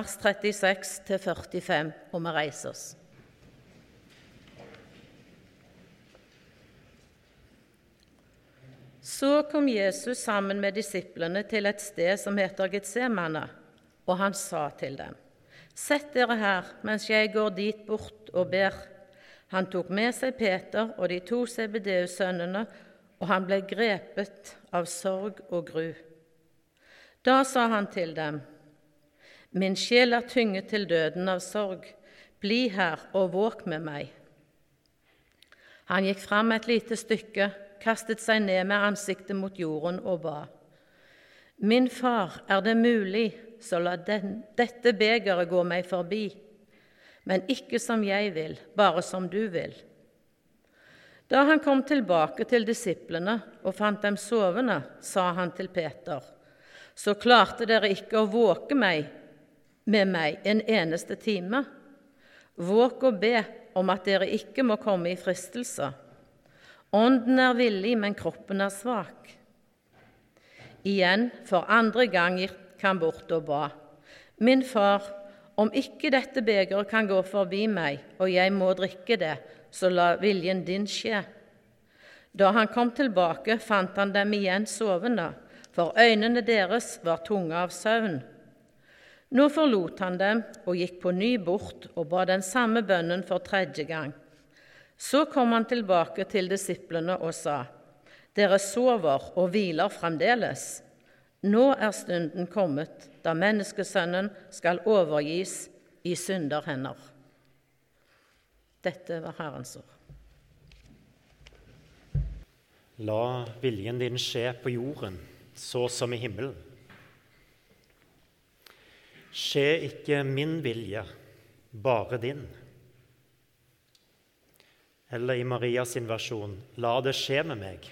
vers 36-45, og vi reiser oss. Så kom Jesus sammen med disiplene til et sted som heter Getsemane, og han sa til dem, Sett dere her mens jeg går dit bort og ber. Han tok med seg Peter og de to CBDU-sønnene, og han ble grepet av sorg og gru. Da sa han til dem, Min sjel er tynget til døden av sorg. Bli her og våk med meg. Han gikk fram et lite stykke kastet seg ned med ansiktet mot jorden og ba. Min far, er det mulig, så la den, dette begeret gå meg forbi, men ikke som jeg vil, bare som du vil. Da han kom tilbake til disiplene og fant dem sovende, sa han til Peter, så klarte dere ikke å våke meg med meg en eneste time. Våk og be om at dere ikke må komme i fristelse. Ånden er villig, men kroppen er svak. Igjen, for andre gang gikk han bort og ba. Min far, om ikke dette begeret kan gå forbi meg, og jeg må drikke det, så la viljen din skje. Da han kom tilbake, fant han dem igjen sovende, for øynene deres var tunge av søvn. Nå forlot han dem og gikk på ny bort og ba den samme bønnen for tredje gang. Så kom han tilbake til disiplene og sa, Dere sover og hviler fremdeles. Nå er stunden kommet da menneskesønnen skal overgis i synderhender. Dette var Herrens ord. La viljen din skje på jorden, så som i himmelen. Skje ikke min vilje, bare din. Eller i Marias versjon La det skje med meg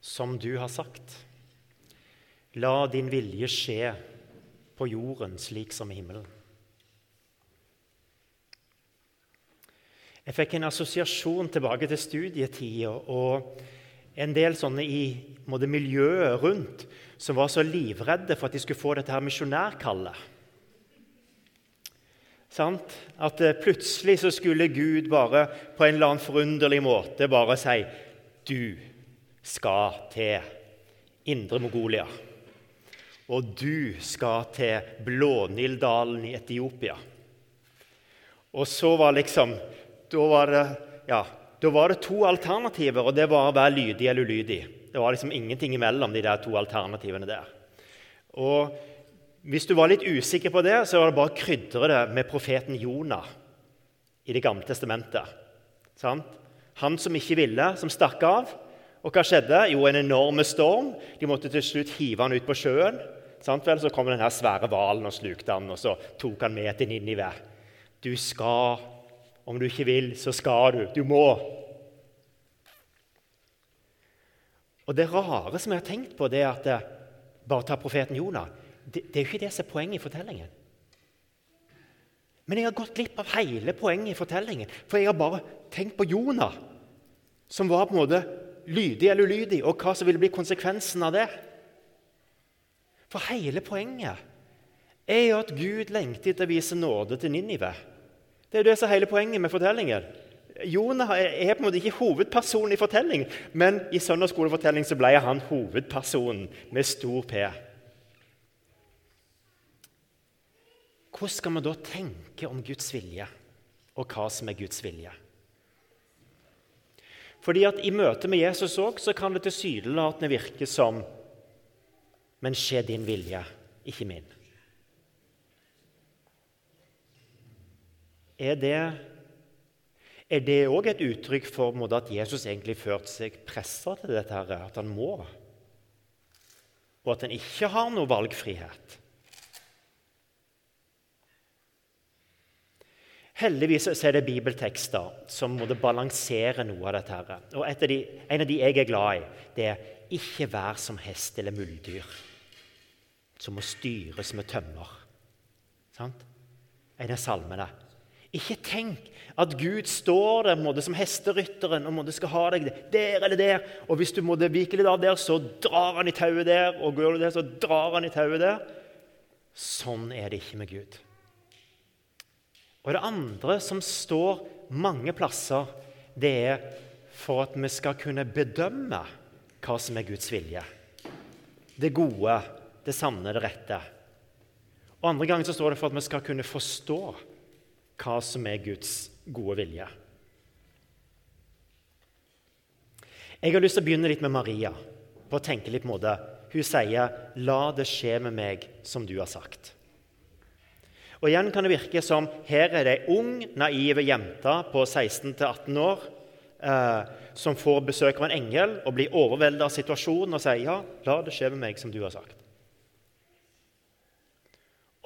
som du har sagt. La din vilje skje på jorden slik som i himmelen. Jeg fikk en assosiasjon tilbake til studietida og en del sånne i miljøet rundt som var så livredde for at de skulle få dette her misjonærkallet. Sant? At eh, plutselig så skulle Gud bare på en eller annen forunderlig måte bare si Du skal til Indre Mongolia. Og du skal til Blånildalen i Etiopia. Og så var liksom Da var det, ja, da var det to alternativer, og det var å være lydig eller ulydig. Det var liksom ingenting imellom de der to alternativene der. Og hvis du var litt usikker på det, så var det bare å krydre det med profeten Jonah i Det gamle testamentet. Sant? Han som ikke ville, som stakk av. Og hva skjedde? Jo, en enorm storm. De måtte til slutt hive han ut på sjøen. Sant vel? Så kom denne svære hvalen og slukte han, og så tok han med til Ninive. Du skal. Om du ikke vil, så skal du. Du må. Og Det rare som jeg har tenkt på, det er at eh, bare ta profeten Jonah det, det er jo ikke det som er poenget i fortellingen. Men jeg har gått glipp av hele poenget i fortellingen. For jeg har bare tenkt på Jonah, som var på en måte lydig eller ulydig, og hva som ville bli konsekvensen av det. For hele poenget er jo at Gud lengter etter å vise nåde til Ninive. Det er jo det som er hele poenget med fortellingen. Jonah er på en måte ikke hovedpersonen i fortellingen, men i søndagsskolefortellingen ble han hovedpersonen med stor P. Hvordan skal vi da tenke om Guds vilje, og hva som er Guds vilje? Fordi at I møte med Jesus også, så kan det tilsynelatende virke som Men skje din vilje, ikke min. Er det er òg et uttrykk for måte, at Jesus egentlig førte seg pressa til dette, her, at han må? Og at han ikke har noe valgfrihet? Heldigvis er det bibeltekster som måtte balansere noe av dette. her. Og de, En av de jeg er glad i, det er 'ikke vær som hest eller muldyr', som må styres med tømmer. Sant? En av salmene. Ikke tenk at Gud står der måtte, som hesterytteren og måtte, skal ha deg der eller der. Og hvis du måtte vike litt av der, så drar han i tauet der. Og går du der, så drar han i tauet der. Sånn er det ikke med Gud. Og det andre som står mange plasser, det er for at vi skal kunne bedømme hva som er Guds vilje. Det gode, det sanne, det rette. Og Andre ganger så står det for at vi skal kunne forstå hva som er Guds gode vilje. Jeg har lyst til å begynne litt med Maria. på å tenke litt på det. Hun sier 'La det skje med meg som du har sagt'. Og Igjen kan det virke som her er det ei ung, naiv jente på 16-18 år eh, som får besøk av en engel og blir overveldet av situasjonen og sier 'Ja, la det skje med meg som du har sagt'.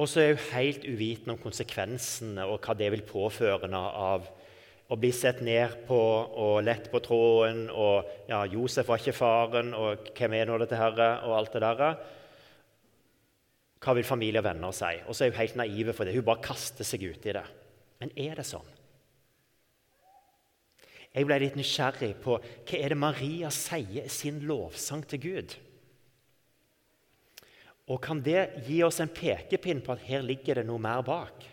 Og så er hun helt uvitende om konsekvensene og hva det vil påføre henne av å bli sett ned på og lett på tråden, og ja, Josef var ikke faren, og hvem er nå dette her, og alt det der. Hva vil familie og venner si? Og så er hun helt naive for det. Hun bare kaster seg ut i det. Men er det sånn? Jeg ble litt nysgjerrig på hva er det Maria sier i sin lovsang til Gud. Og kan det gi oss en pekepinn på at her ligger det noe mer bak?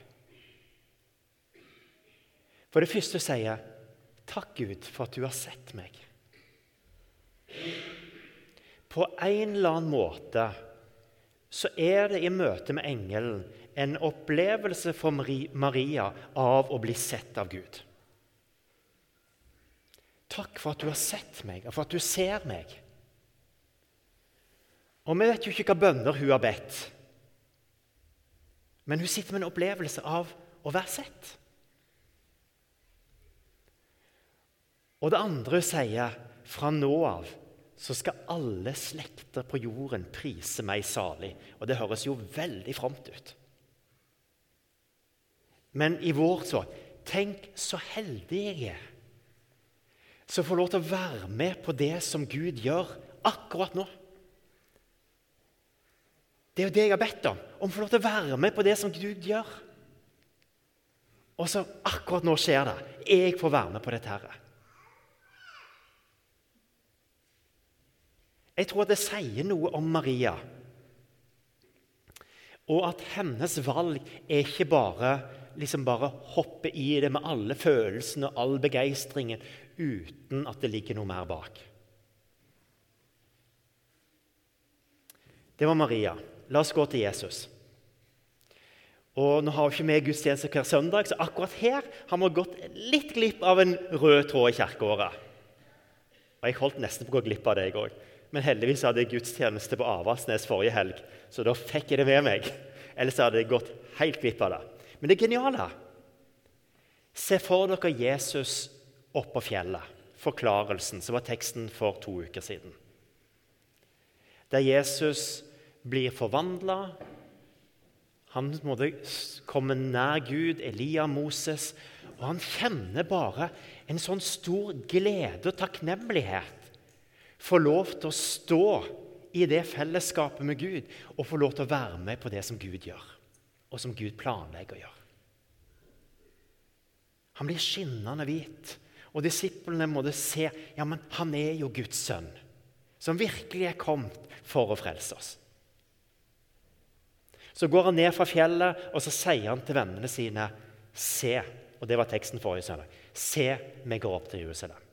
For det første sier jeg, 'Takk, Gud, for at du har sett meg'. På en eller annen måte så er det i møte med engelen en opplevelse for Maria av å bli sett av Gud. Takk for at du har sett meg, og for at du ser meg. Og Vi vet jo ikke hva bønner hun har bedt, men hun sitter med en opplevelse av å være sett. Og det andre hun sier fra nå av så skal alle slekter på jorden prise meg salig. Og det høres jo veldig fromt ut. Men i vår så Tenk så heldig jeg er som får lov til å være med på det som Gud gjør akkurat nå. Det er jo det jeg har bedt om. Om å få lov til å være med på det som Gud gjør. Og så akkurat nå skjer det. Jeg får være med på dette. her. Jeg tror at det sier noe om Maria. Og at hennes valg er ikke bare liksom bare hoppe i det med alle følelsene og all begeistringen uten at det ligger noe mer bak. Det var Maria. La oss gå til Jesus. Og Nå har vi ikke vi gudstjeneste hver søndag, så akkurat her har vi gått litt glipp av en rød tråd i kirkeåret. Og jeg holdt nesten på å gå glipp av det, jeg òg. Men heldigvis hadde jeg gudstjeneste på Avaldsnes forrige helg, så da fikk jeg det med meg. Ellers hadde jeg gått helt glipp av det. Men det geniale Se for dere Jesus oppå fjellet. Forklarelsen, som var teksten for to uker siden. Der Jesus blir forvandla. Han kommer nær Gud, Elia, Moses, og han kjenner bare en sånn stor glede og takknemlighet få lov til å stå i det fellesskapet med Gud og få lov til å være med på det som Gud gjør, og som Gud planlegger å gjøre. Han blir skinnende hvit, og disiplene måtte se ja, men han er jo Guds sønn, som virkelig er kommet for å frelse oss. Så går han ned fra fjellet og så sier han til vennene sine Se, og det var teksten forrige søndag. Se, vi går opp til Jerusalem.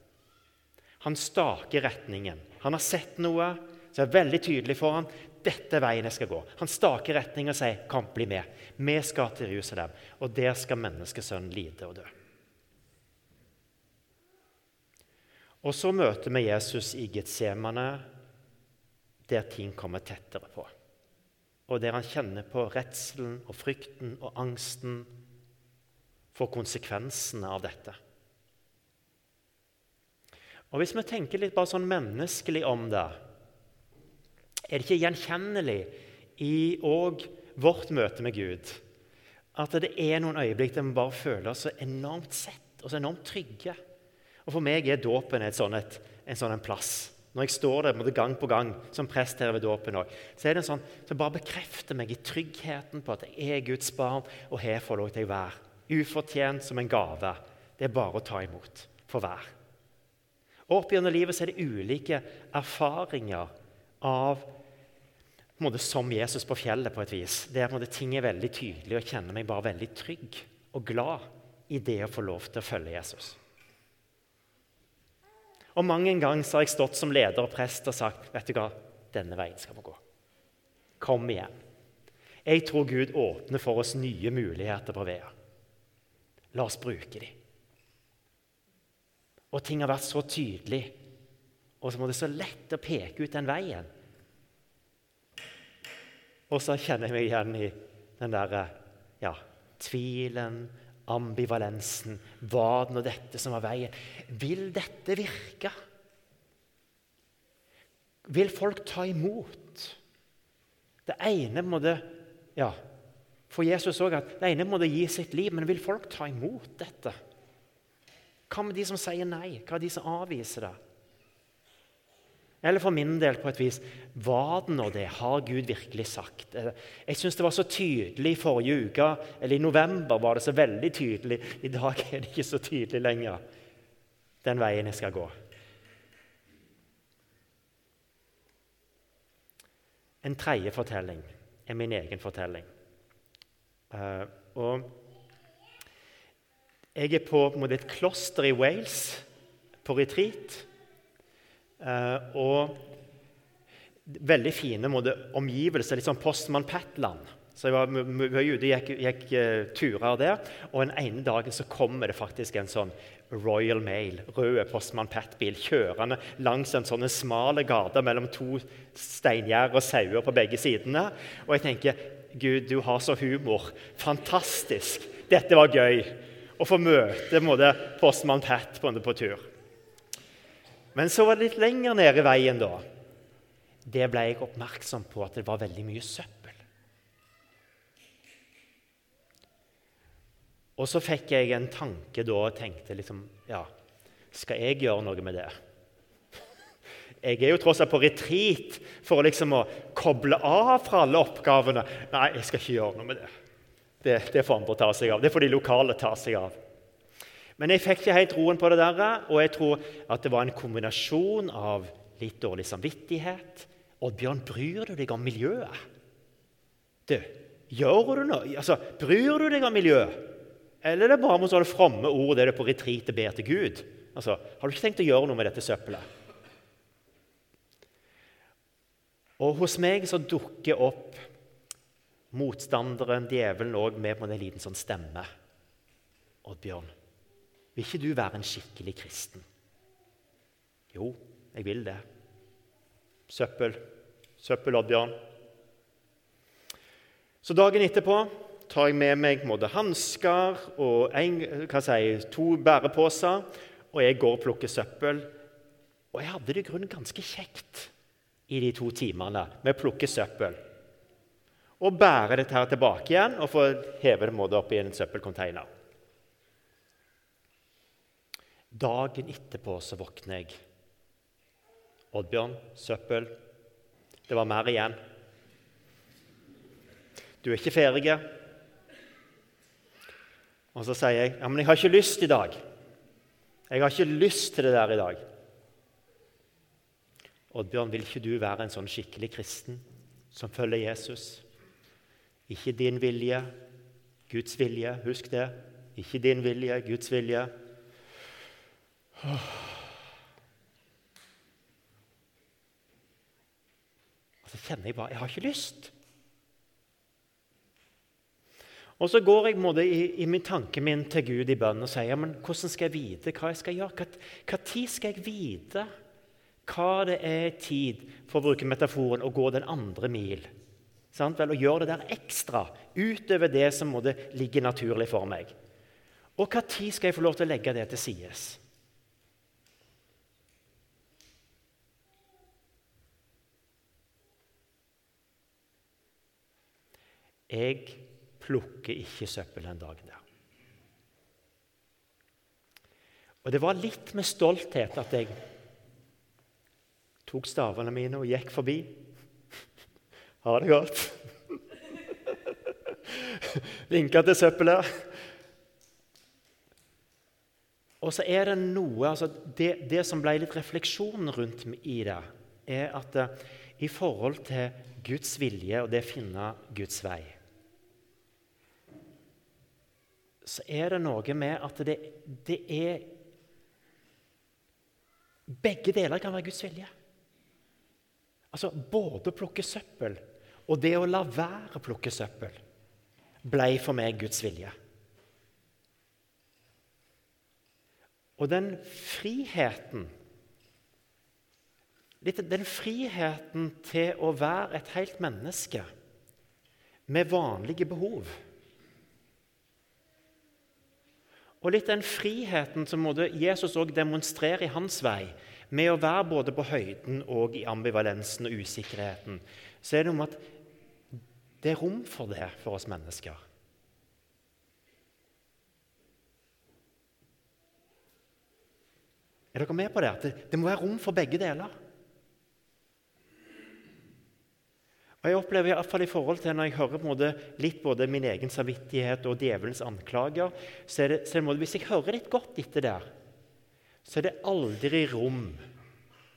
Han staker retningen. Han har sett noe som er veldig tydelig for ham. Dette er veien jeg skal gå. Han staker retningen og sier, 'Kom, bli med. Vi skal til Jerusalem, og der skal menneskesønnen lide og dø.' Og så møter vi Jesus i Getsemane, der ting kommer tettere på. Og der han kjenner på redselen og frykten og angsten for konsekvensene av dette. Og Hvis vi tenker litt bare sånn menneskelig om det, er det ikke gjenkjennelig i òg vårt møte med Gud at det er noen øyeblikk der vi bare føler oss så enormt sett og så enormt trygge? Og For meg er dåpen et sånn et, en sånn plass. Når jeg står der gang på gang som prest her ved dåpen, så er det en sånn som bare bekrefter meg i tryggheten på at jeg er Guds barn, og her får lov til å være. Ufortjent som en gave. Det er bare å ta imot for hver. Opp gjennom livet er det ulike erfaringer av måte, som Jesus på fjellet, på et vis. Der måte, ting er veldig tydelige og jeg kjenner meg bare veldig trygg og glad i det å få lov til å følge Jesus. Og Mange ganger har jeg stått som leder og prest og sagt vet du hva, denne veien skal vi gå. Kom igjen. Jeg tror Gud åpner for oss nye muligheter på veien. La oss bruke dem. Og ting har vært så tydelig, og så må det så lett å peke ut den veien. Og så kjenner jeg meg igjen i den derre ja, tvilen, ambivalensen. Var det nå dette som var veien? Vil dette virke? Vil folk ta imot? Det ene må det ja, For Jesus òg at det ene må det gi sitt liv, men vil folk ta imot dette? Hva med de som sier nei? Hva med de som avviser det? Eller for min del, på et vis, var det nå det? Har Gud virkelig sagt? Eh, jeg syns det var så tydelig i forrige uke, eller i november var det så veldig tydelig. I dag er det ikke så tydelig lenger, den veien jeg skal gå. En tredje fortelling er min egen fortelling. Uh, og jeg er på, på et kloster i Wales, på retreat. Eh, og veldig fine måte, omgivelser, litt sånn Postman Patland. Så jeg var mye ute, gikk, gikk uh, turer der, og den ene dagen så kommer det faktisk en sånn Royal Mail, rød Postman Pat-bil, kjørende langs en sånn smal gate mellom to steingjerder og sauer på begge sidene. Og jeg tenker Gud, du har så humor. Fantastisk. Dette var gøy. Å få møte Postmann Pat på, på tur. Men så var det litt lenger nede i veien, da. Det ble jeg oppmerksom på at det var veldig mye søppel. Og så fikk jeg en tanke da og tenkte liksom Ja, skal jeg gjøre noe med det? Jeg er jo tross alt på retreat for liksom å koble av fra alle oppgavene. Nei, jeg skal ikke gjøre noe med det. Det, det får andre ta seg av. Det får de lokale ta seg av. Men jeg fikk ikke helt roen på det der, og jeg tror at det var en kombinasjon av litt dårlig samvittighet Oddbjørn, bryr du deg om miljøet? Du, gjør du noe? Altså, Bryr du deg om miljøet? Eller er det bare med sånne fromme ord det du på retreat ber til Gud? Altså, Har du ikke tenkt å gjøre noe med dette søppelet? Og hos meg så dukker opp motstanderen, djevelen, òg med på en liten sånn stemme. Oddbjørn, vil ikke du være en skikkelig kristen? Jo, jeg vil det. Søppel. Søppel, Oddbjørn. Så dagen etterpå tar jeg med meg både hansker og en, si, to bæreposer, og jeg går og plukker søppel. Og jeg hadde det i grunnen ganske kjekt i de to timene med å plukke søppel. Og bære dette her tilbake igjen og få heve det opp i en søppelcontainer. Dagen etterpå så våkner jeg. Oddbjørn, søppel. Det var mer igjen. Du er ikke ferdig. Og så sier jeg ja, men jeg har ikke lyst i dag. Jeg har ikke lyst til det der i dag. Oddbjørn, vil ikke du være en sånn skikkelig kristen som følger Jesus? Ikke din vilje, Guds vilje. Husk det. Ikke din vilje, Guds vilje. Og så kjenner jeg bare Jeg har ikke lyst. Og så går jeg måte, i, i min tanke min til Gud i bønn og sier men hvordan skal jeg vite hva jeg skal gjøre? Tid skal jeg vite hva det er tid, for å bruke metaforen, å gå den andre mil? Sant? Vel, å gjøre det der ekstra utover det som måtte ligge naturlig for meg. Og tid skal jeg få lov til å legge det til sides? Jeg plukker ikke søppel den dagen der. Og det var litt med stolthet at jeg tok stavene mine og gikk forbi. Ha det godt. Vinka til søppelet. Og så er det noe altså det, det, som ble litt refleksjon rundt i det, er at uh, i forhold til Guds vilje og det å finne Guds vei så er det noe med at det, det er Begge deler kan være Guds vilje. Altså både å plukke søppel og det å la være å plukke søppel ble for meg Guds vilje. Og den friheten Den friheten til å være et helt menneske med vanlige behov Og litt den friheten som Jesus også demonstrerer i hans vei, med å være både på høyden og i ambivalensen og usikkerheten, så er det med at det er rom for det for oss mennesker. Er dere med på det? Det, det må være rom for begge deler. Og jeg opplever i, hvert fall i forhold til Når jeg hører på måte, litt både min egen samvittighet og djevelens anklager, så er det, så er det måte, Hvis jeg hører litt godt etter der, så er det aldri rom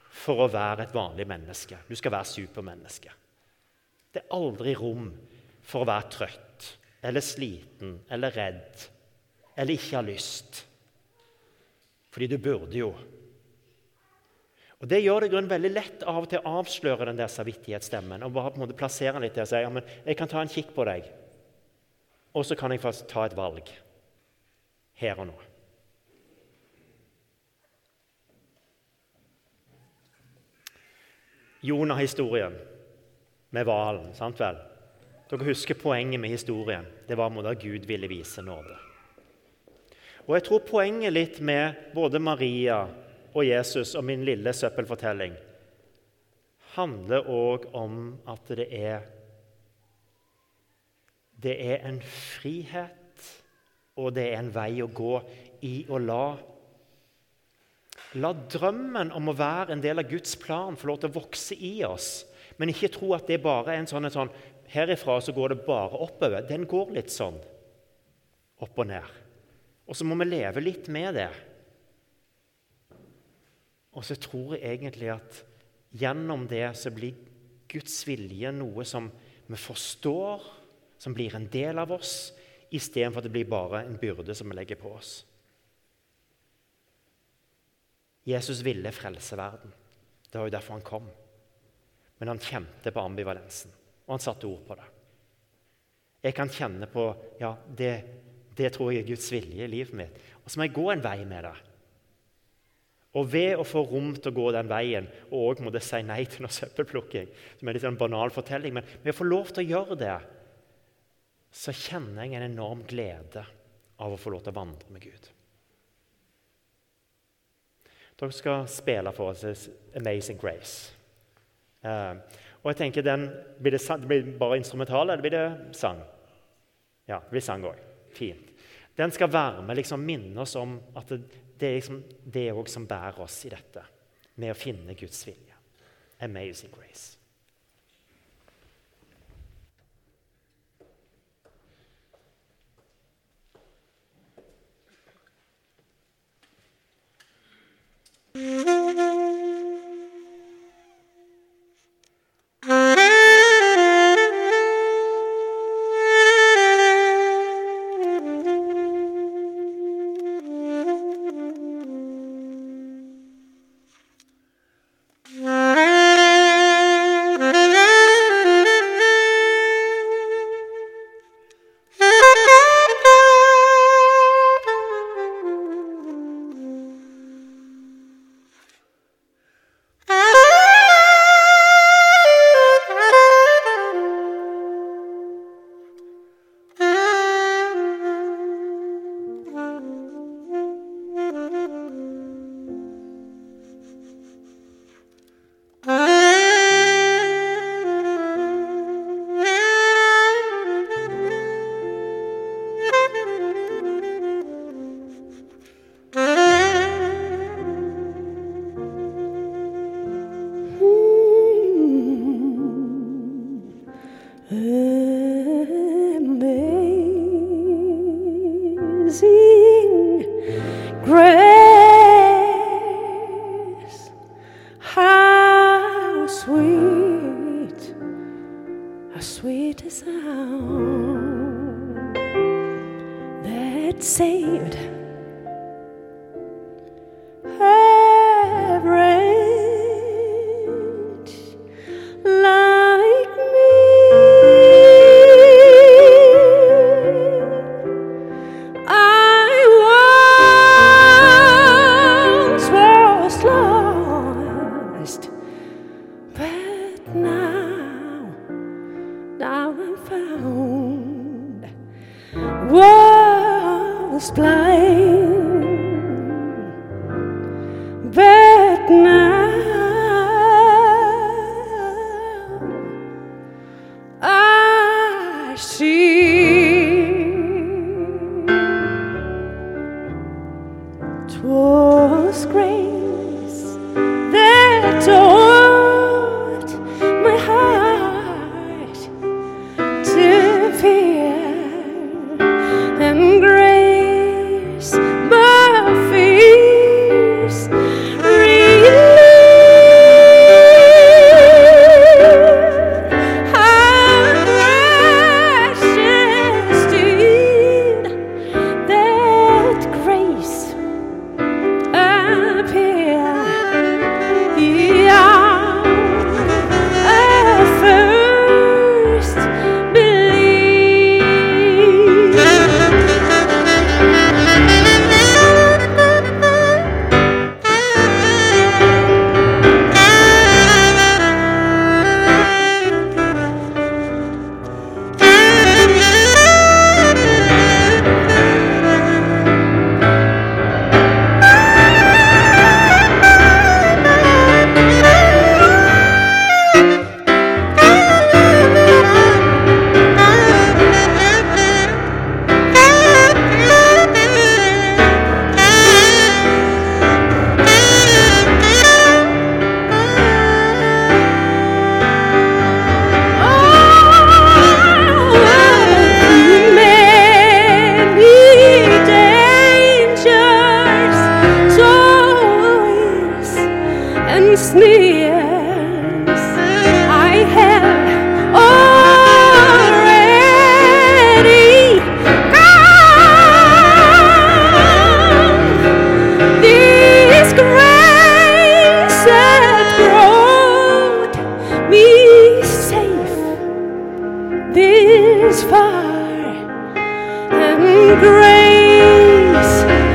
for å være et vanlig menneske. Du skal være supermenneske. Det er aldri rom for å være trøtt eller sliten eller redd eller ikke ha lyst. Fordi du burde jo. Og Det gjør det grunn veldig lett av og til å avsløre den der samvittighetsstemmen og bare på en måte plassere den litt der og si ja, men jeg kan ta en kikk på deg, og så kan jeg faktisk ta et valg her og nå. Jonah-historien med hvalen. sant vel? Dere husker poenget med historien. Det var da Gud ville vise nåde. Og jeg tror poenget litt med både Maria og Jesus og min lille søppelfortelling handler òg om at det er Det er en frihet, og det er en vei å gå i å la La drømmen om å være en del av Guds plan få lov til å vokse i oss, men ikke tro at det bare er en sånn, en sånn Herifra så går det bare oppover. Den går litt sånn opp og ned. Og så må vi leve litt med det. Og så tror jeg egentlig at gjennom det så blir Guds vilje noe som vi forstår, som blir en del av oss, istedenfor at det blir bare en byrde som vi legger på oss. Jesus ville frelse verden. Det var jo derfor han kom. Men han kjente på ambivalensen, og han satte ord på det. Jeg kan kjenne på ja, det, det tror jeg er Guds vilje i livet mitt. Og så må jeg gå en vei med det. Og ved å få rom til å gå den veien og også måtte si nei til noe søppelplukking, som er litt en banal fortelling, men ved å få lov til å gjøre det, så kjenner jeg en enorm glede av å få lov til å vandre med Gud. Dere skal spille for oss 'Amazing Grace'. Uh, og jeg tenker den, Blir det, det blir bare instrumental, eller blir det sang? Ja, det blir sang òg. Fint. Den skal være med, liksom minne oss om at det, det er liksom det òg som bærer oss i dette, med å finne Guds vilje. Amazing grace. sweet Jesus. Was blind, this far and grace.